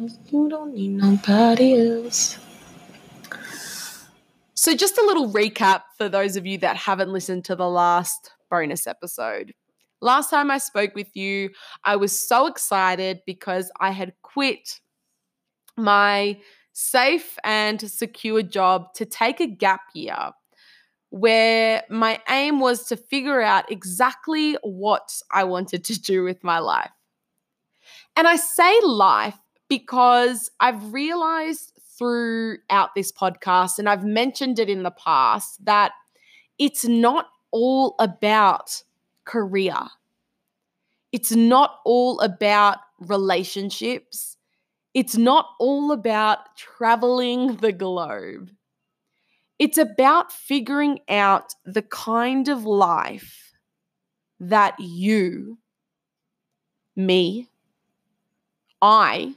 You don't need nobody else. So, just a little recap for those of you that haven't listened to the last bonus episode. Last time I spoke with you, I was so excited because I had quit my safe and secure job to take a gap year where my aim was to figure out exactly what I wanted to do with my life. And I say life because I've realized throughout this podcast, and I've mentioned it in the past, that it's not all about career. It's not all about relationships. It's not all about traveling the globe. It's about figuring out the kind of life that you, me, I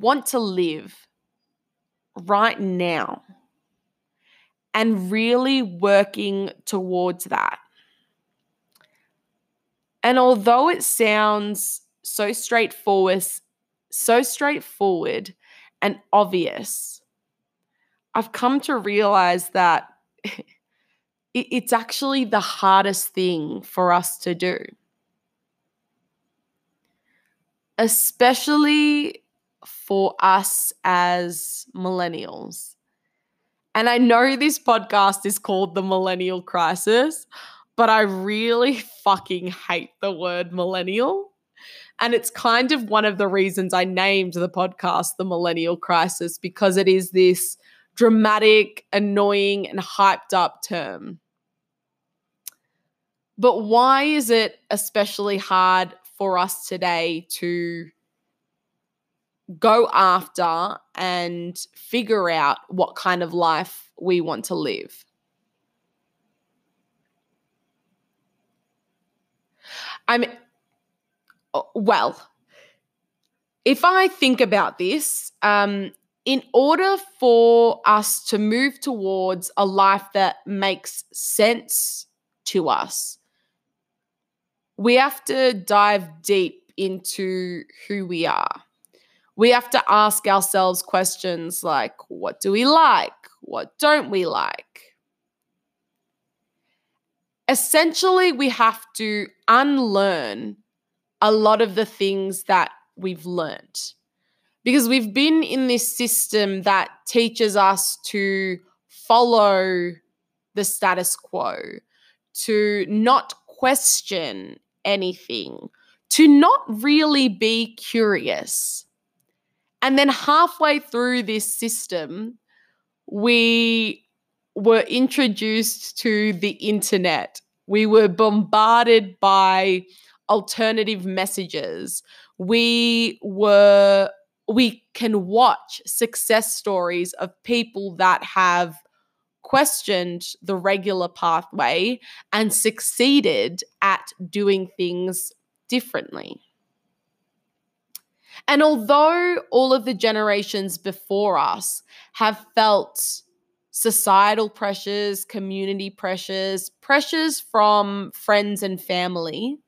want to live right now and really working towards that. And although it sounds so straightforward, so straightforward and obvious, I've come to realize that it's actually the hardest thing for us to do. Especially for us as millennials. And I know this podcast is called The Millennial Crisis, but I really fucking hate the word millennial. And it's kind of one of the reasons I named the podcast The Millennial Crisis because it is this dramatic, annoying, and hyped up term. But why is it especially hard for us today to go after and figure out what kind of life we want to live. I'm oh, well, if I think about this, um, in order for us to move towards a life that makes sense to us, we have to dive deep into who we are we have to ask ourselves questions like what do we like? What don't we like? Essentially, we have to unlearn a lot of the things that we've learned because we've been in this system that teaches us to follow the status quo, to not question anything, to not really be curious. And then halfway through this system, we were introduced to the internet. We were bombarded by alternative messages. We were we can watch success stories of people that have questioned the regular pathway and succeeded at doing things differently. And although all of the generations before us have felt societal pressures, community pressures, pressures from friends and family,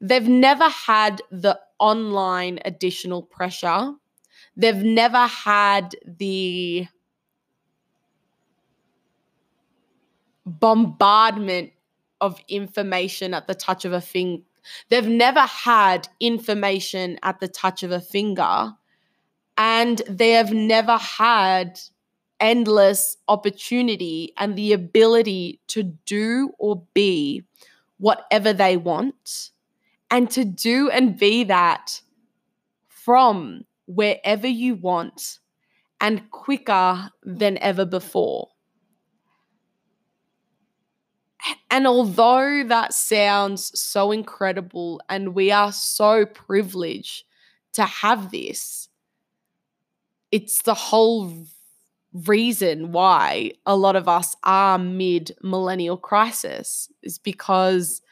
they've never had the online additional pressure. They've never had the bombardment of information at the touch of a finger They've never had information at the touch of a finger, and they have never had endless opportunity and the ability to do or be whatever they want, and to do and be that from wherever you want and quicker than ever before. And although that sounds so incredible and we are so privileged to have this, it's the whole reason why a lot of us are mid millennial crisis is because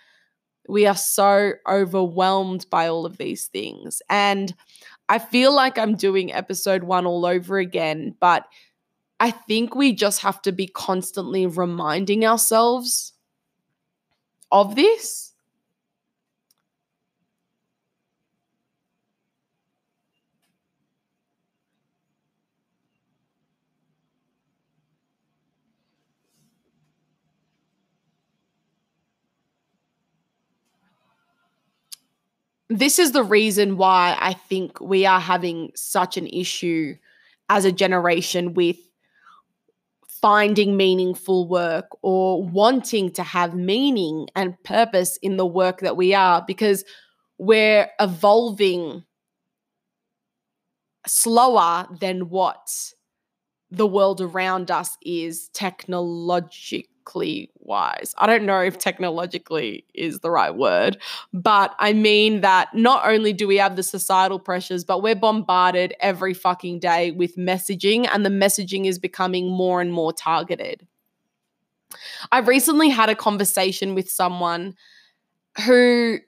we are so overwhelmed by all of these things. And I feel like I'm doing episode one all over again, but I think we just have to be constantly reminding ourselves of this. This is the reason why I think we are having such an issue as a generation with finding meaningful work or wanting to have meaning and purpose in the work that we are because we're evolving slower than what the world around us is technologically wise. I don't know if technologically is the right word, but I mean that not only do we have the societal pressures, but we're bombarded every fucking day with messaging, and the messaging is becoming more and more targeted. I recently had a conversation with someone who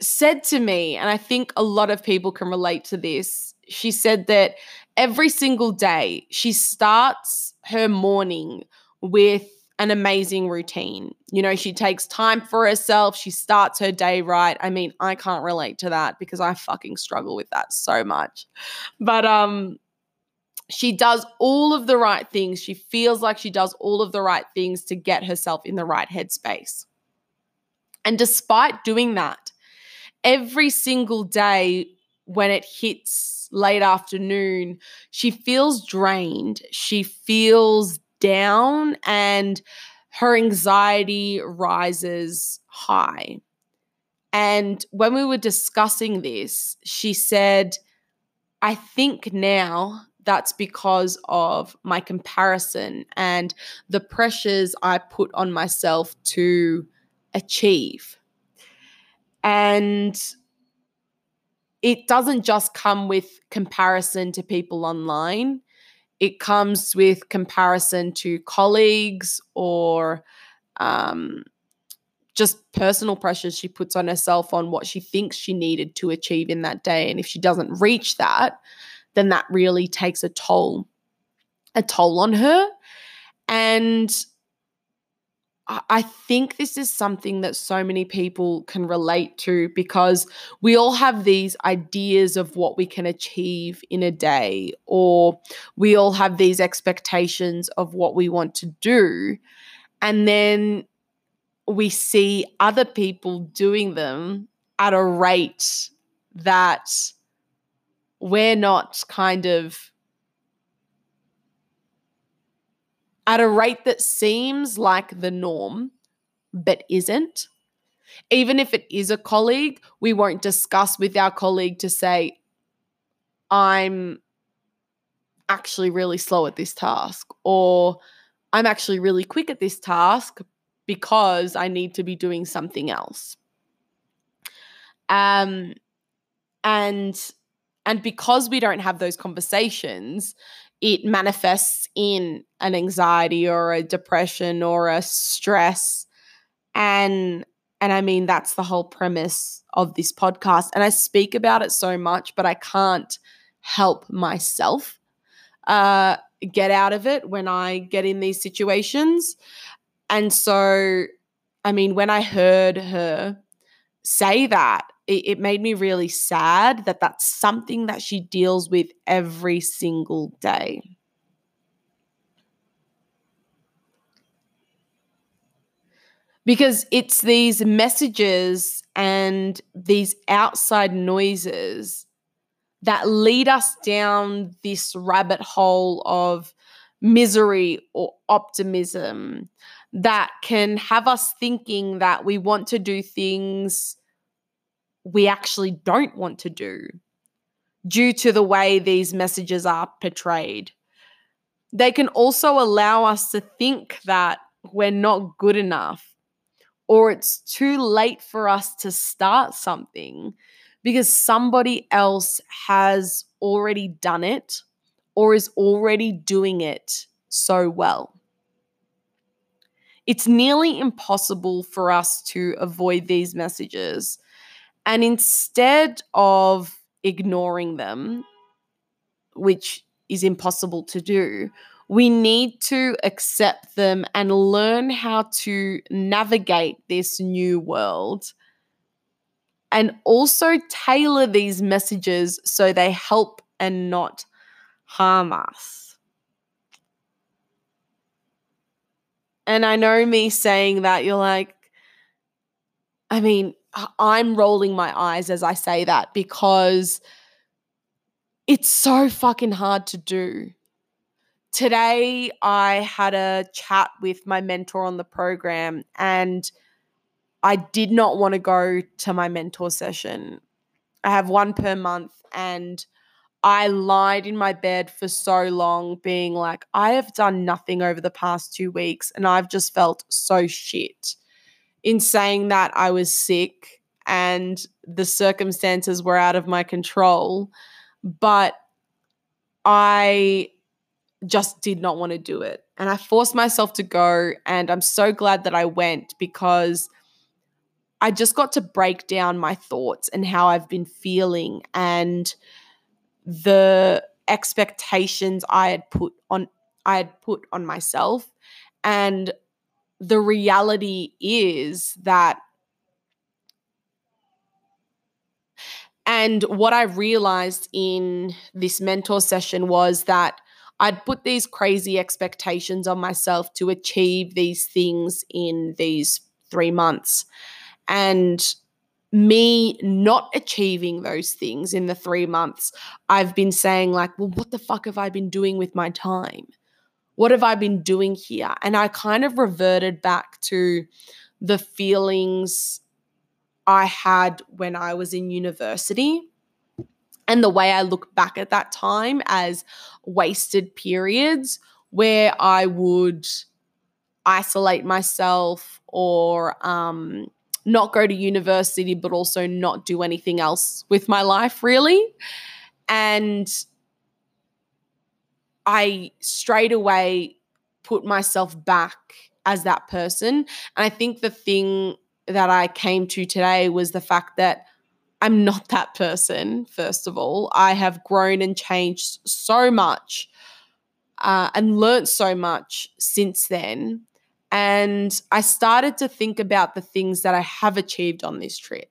said to me, and I think a lot of people can relate to this. She said that every single day she starts her morning with an amazing routine. You know, she takes time for herself, she starts her day right. I mean, I can't relate to that because I fucking struggle with that so much. But um she does all of the right things. She feels like she does all of the right things to get herself in the right headspace. And despite doing that, every single day when it hits late afternoon, she feels drained. She feels down and her anxiety rises high. And when we were discussing this, she said, I think now that's because of my comparison and the pressures I put on myself to achieve. And it doesn't just come with comparison to people online it comes with comparison to colleagues or um, just personal pressures she puts on herself on what she thinks she needed to achieve in that day. And if she doesn't reach that, then that really takes a toll, a toll on her. And I think this is something that so many people can relate to because we all have these ideas of what we can achieve in a day, or we all have these expectations of what we want to do. And then we see other people doing them at a rate that we're not kind of at a rate that seems like the norm, but isn't. Even if it is a colleague, we won't discuss with our colleague to say, I'm actually really slow at this task, or I'm actually really quick at this task because I need to be doing something else. Um, and and because we don't have those conversations, it manifests in an anxiety or a depression or a stress. And and I mean that's the whole premise of this podcast. And I speak about it so much but I can't help myself uh get out of it when I get in these situations. And so I mean when I heard her say that it, it made me really sad that that's something that she deals with every single day. Because it's these messages and these outside noises that lead us down this rabbit hole of misery or optimism that can have us thinking that we want to do things we actually don't want to do due to the way these messages are portrayed. They can also allow us to think that we're not good enough or it's too late for us to start something because somebody else has already done it or is already doing it so well. It's nearly impossible for us to avoid these messages and instead of ignoring them, which is impossible to do, we need to accept them and learn how to navigate this new world and also tailor these messages so they help and not harm us. And I know me saying that, you're like, I mean, I'm rolling my eyes as I say that because it's so fucking hard to do. Today, I had a chat with my mentor on the program, and I did not want to go to my mentor session. I have one per month, and I lied in my bed for so long, being like, I have done nothing over the past two weeks, and I've just felt so shit. In saying that, I was sick and the circumstances were out of my control, but I just did not want to do it. And I forced myself to go, and I'm so glad that I went because I just got to break down my thoughts and how I've been feeling and the expectations I had put on I had put on myself and the reality is that and what I realized in this mentor session was that I'd put these crazy expectations on myself to achieve these things in these 3 months and me not achieving those things in the three months, I've been saying, like, well, what the fuck have I been doing with my time? What have I been doing here? And I kind of reverted back to the feelings I had when I was in university and the way I look back at that time as wasted periods where I would isolate myself or um, not go to university, but also not do anything else with my life, really. And I straight away put myself back as that person. And I think the thing that I came to today was the fact that I'm not that person, first of all. I have grown and changed so much uh, and learned so much since then. And I started to think about the things that I have achieved on this trip.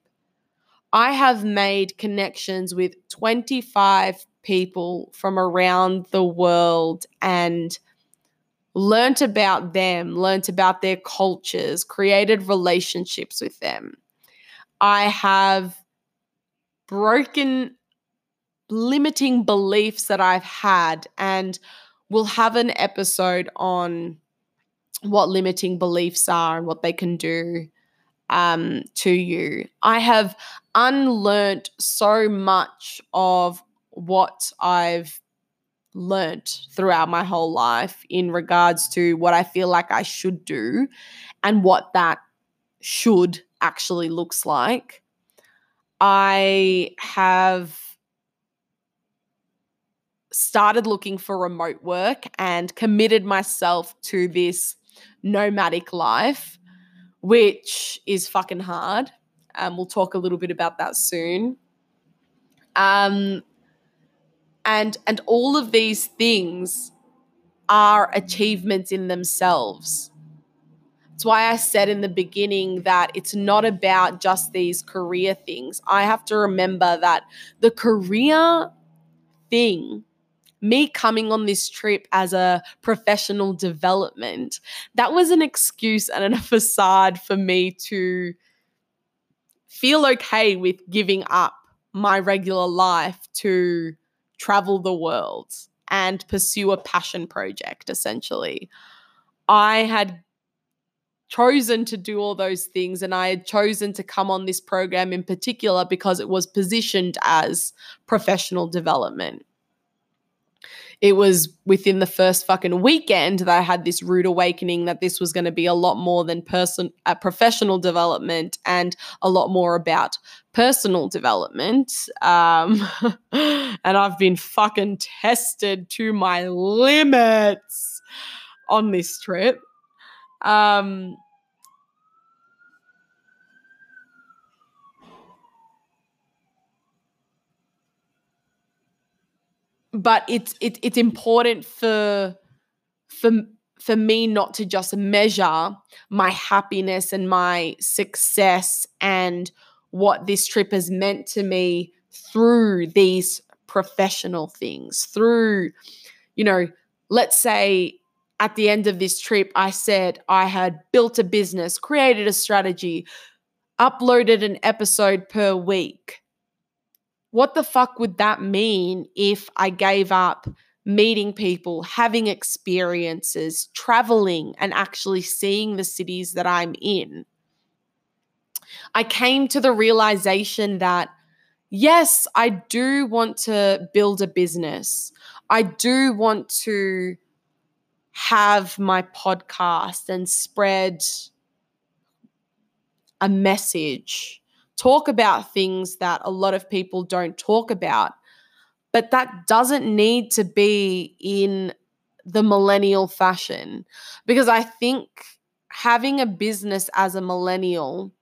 I have made connections with 25 people from around the world and learnt about them, learnt about their cultures, created relationships with them. I have broken limiting beliefs that I've had and we'll have an episode on what limiting beliefs are and what they can do um, to you. I have unlearned so much of what I've learnt throughout my whole life in regards to what I feel like I should do and what that should actually looks like. I have started looking for remote work and committed myself to this nomadic life, which is fucking hard. Um, we'll talk a little bit about that soon. Um, and and all of these things are achievements in themselves. It's why I said in the beginning that it's not about just these career things. I have to remember that the career thing me coming on this trip as a professional development, that was an excuse and a facade for me to feel okay with giving up my regular life to travel the world and pursue a passion project, essentially. I had chosen to do all those things and I had chosen to come on this program in particular because it was positioned as professional development it was within the first fucking weekend that I had this rude awakening that this was going to be a lot more than person uh, professional development and a lot more about personal development. Um, and I've been fucking tested to my limits on this trip. Um, but it's it, it's important for for for me not to just measure my happiness and my success and what this trip has meant to me through these professional things through you know let's say at the end of this trip i said i had built a business created a strategy uploaded an episode per week. What the fuck would that mean if I gave up meeting people, having experiences, traveling, and actually seeing the cities that I'm in? I came to the realization that yes, I do want to build a business. I do want to have my podcast and spread a message, talk about things that a lot of people don't talk about. But that doesn't need to be in the millennial fashion because I think having a business as a millennial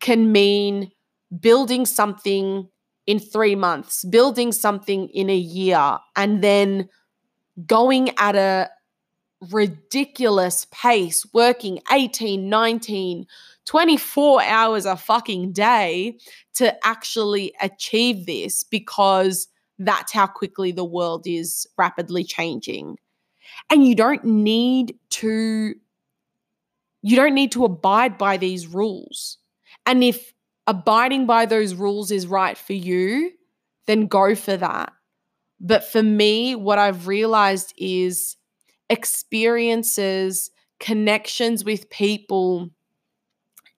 can mean building something in three months, building something in a year, and then going at a ridiculous pace, working 18, 19, 24 hours a fucking day to actually achieve this because that's how quickly the world is rapidly changing. And you don't need to you don't need to abide by these rules. And if abiding by those rules is right for you, then go for that. But for me, what I've realized is experiences, connections with people,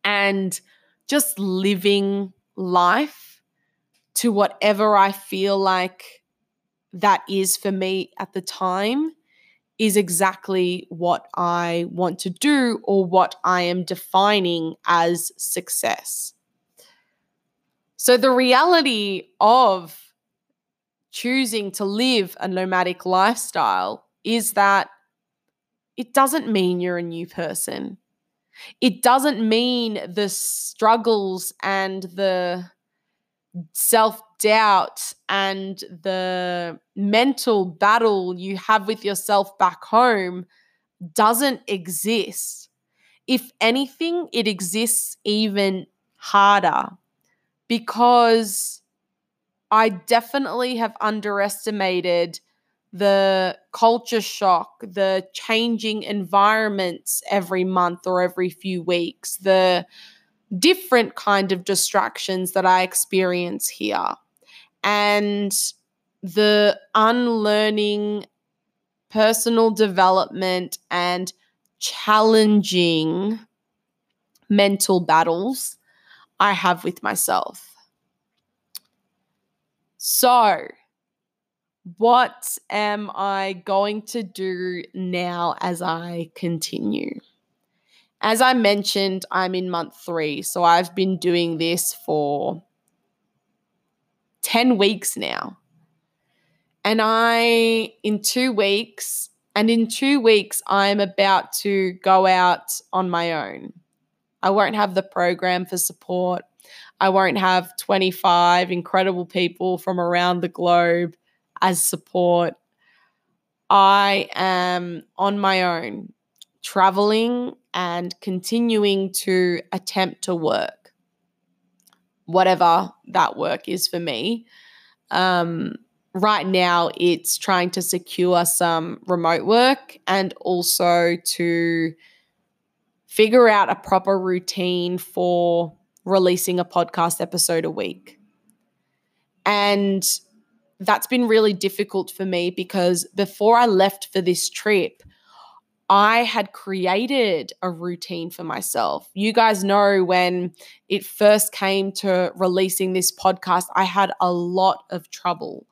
and just living life to whatever I feel like that is for me at the time is exactly what I want to do or what I am defining as success. So, the reality of choosing to live a nomadic lifestyle is that it doesn't mean you're a new person. It doesn't mean the struggles and the self doubt and the mental battle you have with yourself back home doesn't exist. If anything, it exists even harder because I definitely have underestimated the culture shock, the changing environments every month or every few weeks, the different kind of distractions that I experience here, and the unlearning personal development and challenging mental battles I have with myself. So, what am I going to do now as I continue? As I mentioned, I'm in month three, so I've been doing this for 10 weeks now. And I, in two weeks, and in two weeks, I'm about to go out on my own. I won't have the program for support. I won't have 25 incredible people from around the globe as support. I am on my own, traveling and continuing to attempt to work, whatever that work is for me. Um, right now, it's trying to secure some remote work and also to figure out a proper routine for releasing a podcast episode a week. And that's been really difficult for me because before I left for this trip, I had created a routine for myself. You guys know when it first came to releasing this podcast, I had a lot of trouble.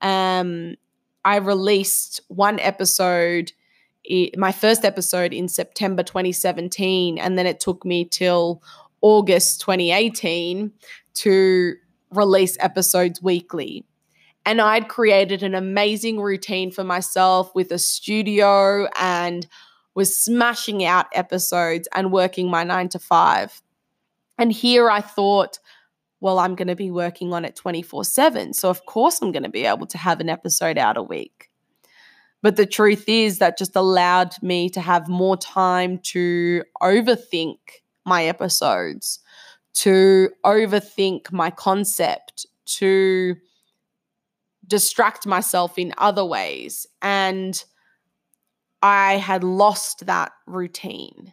Um, I released one episode my first episode in September 2017, and then it took me till August 2018 to release episodes weekly. And I'd created an amazing routine for myself with a studio and was smashing out episodes and working my nine to five. And here I thought, well, I'm going to be working on it 24 7. So, of course, I'm going to be able to have an episode out a week. But the truth is that just allowed me to have more time to overthink my episodes, to overthink my concept, to distract myself in other ways. And I had lost that routine.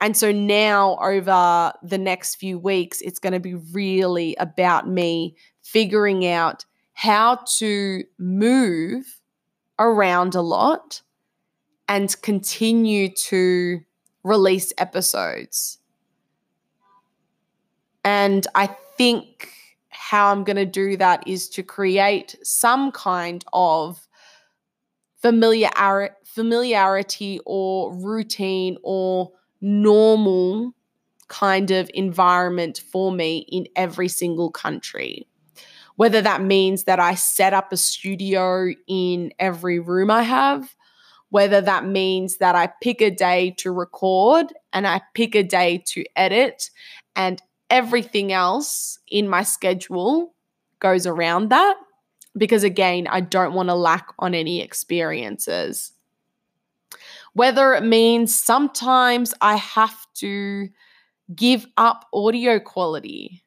And so now, over the next few weeks, it's going to be really about me figuring out how to move around a lot and continue to release episodes. And I think how I'm going to do that is to create some kind of familiar familiarity or routine or normal kind of environment for me in every single country. Whether that means that I set up a studio in every room I have, whether that means that I pick a day to record and I pick a day to edit, and everything else in my schedule goes around that. Because again, I don't want to lack on any experiences. Whether it means sometimes I have to give up audio quality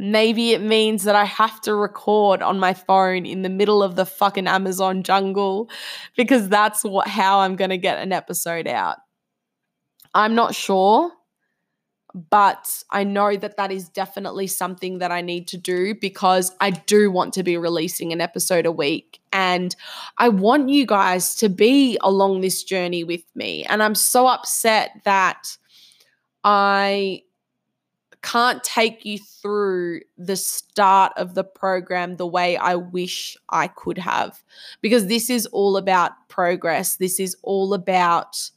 Maybe it means that I have to record on my phone in the middle of the fucking Amazon jungle because that's what how I'm going to get an episode out. I'm not sure, but I know that that is definitely something that I need to do because I do want to be releasing an episode a week and I want you guys to be along this journey with me. And I'm so upset that I can't take you through the start of the program the way I wish I could have. Because this is all about progress. This is all about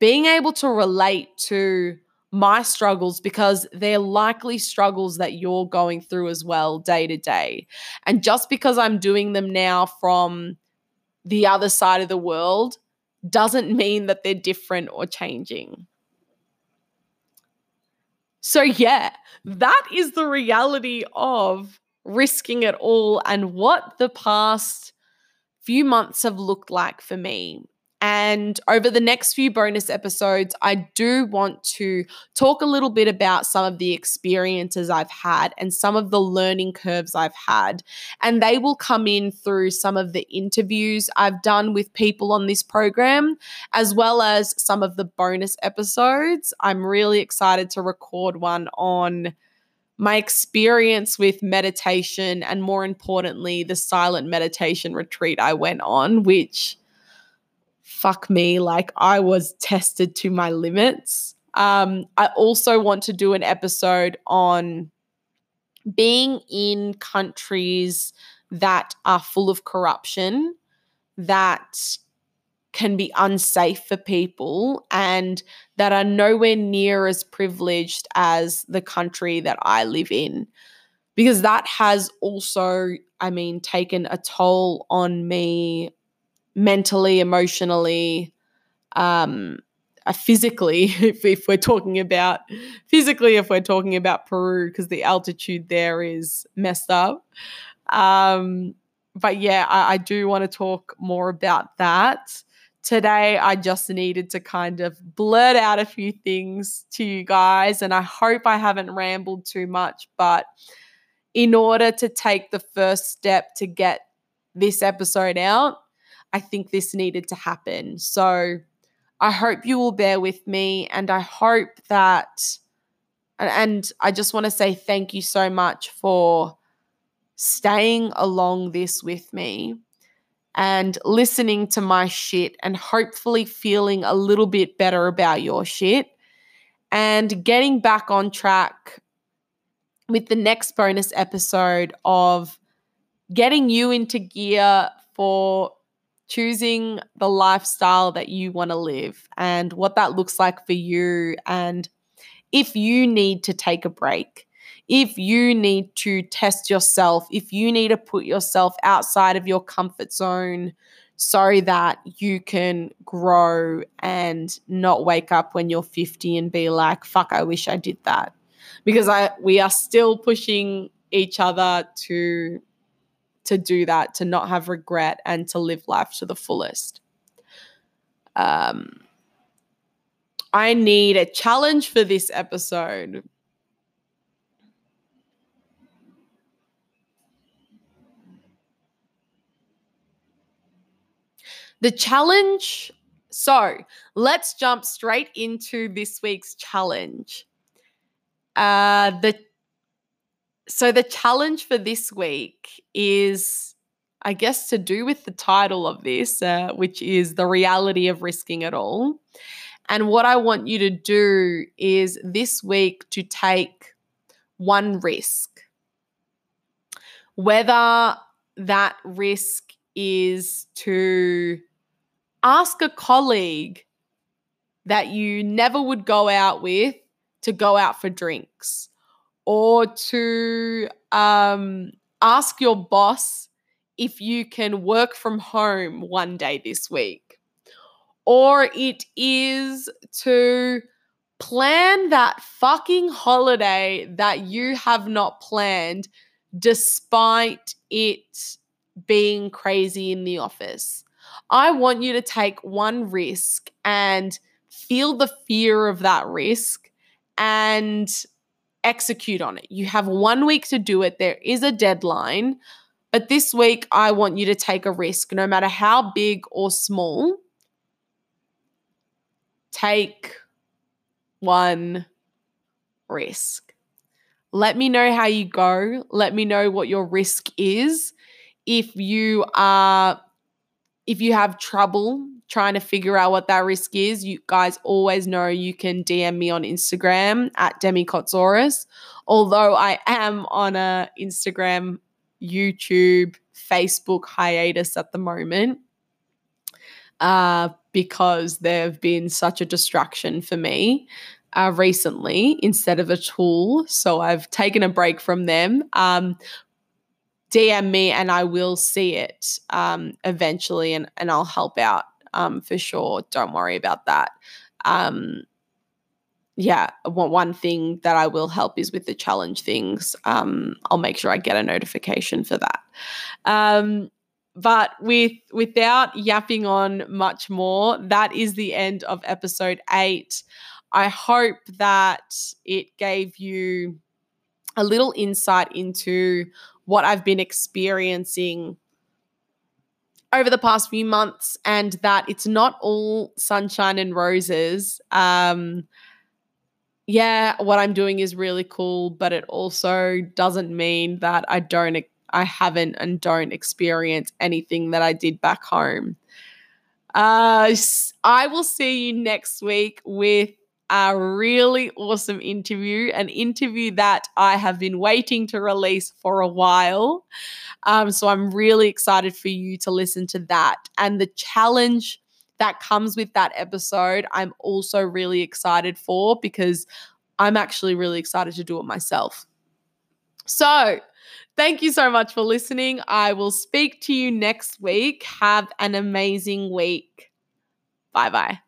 being able to relate to my struggles because they're likely struggles that you're going through as well day to day. And just because I'm doing them now from the other side of the world doesn't mean that they're different or changing. So, yeah, that is the reality of risking it all and what the past few months have looked like for me. And over the next few bonus episodes, I do want to talk a little bit about some of the experiences I've had and some of the learning curves I've had. And they will come in through some of the interviews I've done with people on this program, as well as some of the bonus episodes. I'm really excited to record one on my experience with meditation and more importantly the silent meditation retreat I went on which fuck me, like I was tested to my limits. Um, I also want to do an episode on being in countries that are full of corruption, that can be unsafe for people, and that are nowhere near as privileged as the country that I live in. Because that has also, I mean, taken a toll on me mentally, emotionally, um, uh, physically, if, if we're talking about physically, if we're talking about Peru, because the altitude there is messed up. Um, but yeah, I, I do want to talk more about that. Today, I just needed to kind of blurt out a few things to you guys, and I hope I haven't rambled too much. But in order to take the first step to get this episode out, I think this needed to happen. So I hope you will bear with me and I hope that and I just want to say thank you so much for staying along this with me and listening to my shit and hopefully feeling a little bit better about your shit and getting back on track with the next bonus episode of getting you into gear for choosing the lifestyle that you want to live and what that looks like for you. And if you need to take a break, if you need to test yourself, if you need to put yourself outside of your comfort zone so that you can grow and not wake up when you're 50 and be like, fuck, I wish I did that. Because I we are still pushing each other to to do that, to not have regret, and to live life to the fullest. Um, I need a challenge for this episode. The challenge So let's jump straight into this week's challenge. Uh, the so the challenge for this week is, I guess, to do with the title of this, uh, which is the reality of risking it all. And what I want you to do is this week to take one risk, whether that risk is to ask a colleague that you never would go out with to go out for drinks or to um, ask your boss if you can work from home one day this week. Or it is to plan that fucking holiday that you have not planned despite it being crazy in the office. I want you to take one risk and feel the fear of that risk and execute on it. You have one week to do it. There is a deadline. But this week, I want you to take a risk, no matter how big or small. Take one risk. Let me know how you go. Let me know what your risk is. If you are if you have trouble trying to figure out what that risk is, you guys always know you can DM me on Instagram at Demi Kotsaurus. Although I am on a Instagram, YouTube, Facebook hiatus at the moment. Uh, because they've been such a distraction for me uh, recently instead of a tool. So I've taken a break from them. Um, DM me and I will see it um, eventually and, and I'll help out um, for sure. Don't worry about that. Um, yeah, one thing that I will help is with the challenge things. Um, I'll make sure I get a notification for that. Um, but with without yapping on much more, that is the end of episode eight. I hope that it gave you a little insight into what I've been experiencing over the past few months and that it's not all sunshine and roses. Um, yeah, what I'm doing is really cool, but it also doesn't mean that I don't, I haven't and don't experience anything that I did back home. Uh, I will see you next week with a really awesome interview, an interview that I have been waiting to release for a while. Um, so I'm really excited for you to listen to that. And the challenge that comes with that episode, I'm also really excited for because I'm actually really excited to do it myself. So, thank you so much for listening. I will speak to you next week. Have an amazing week. Bye bye.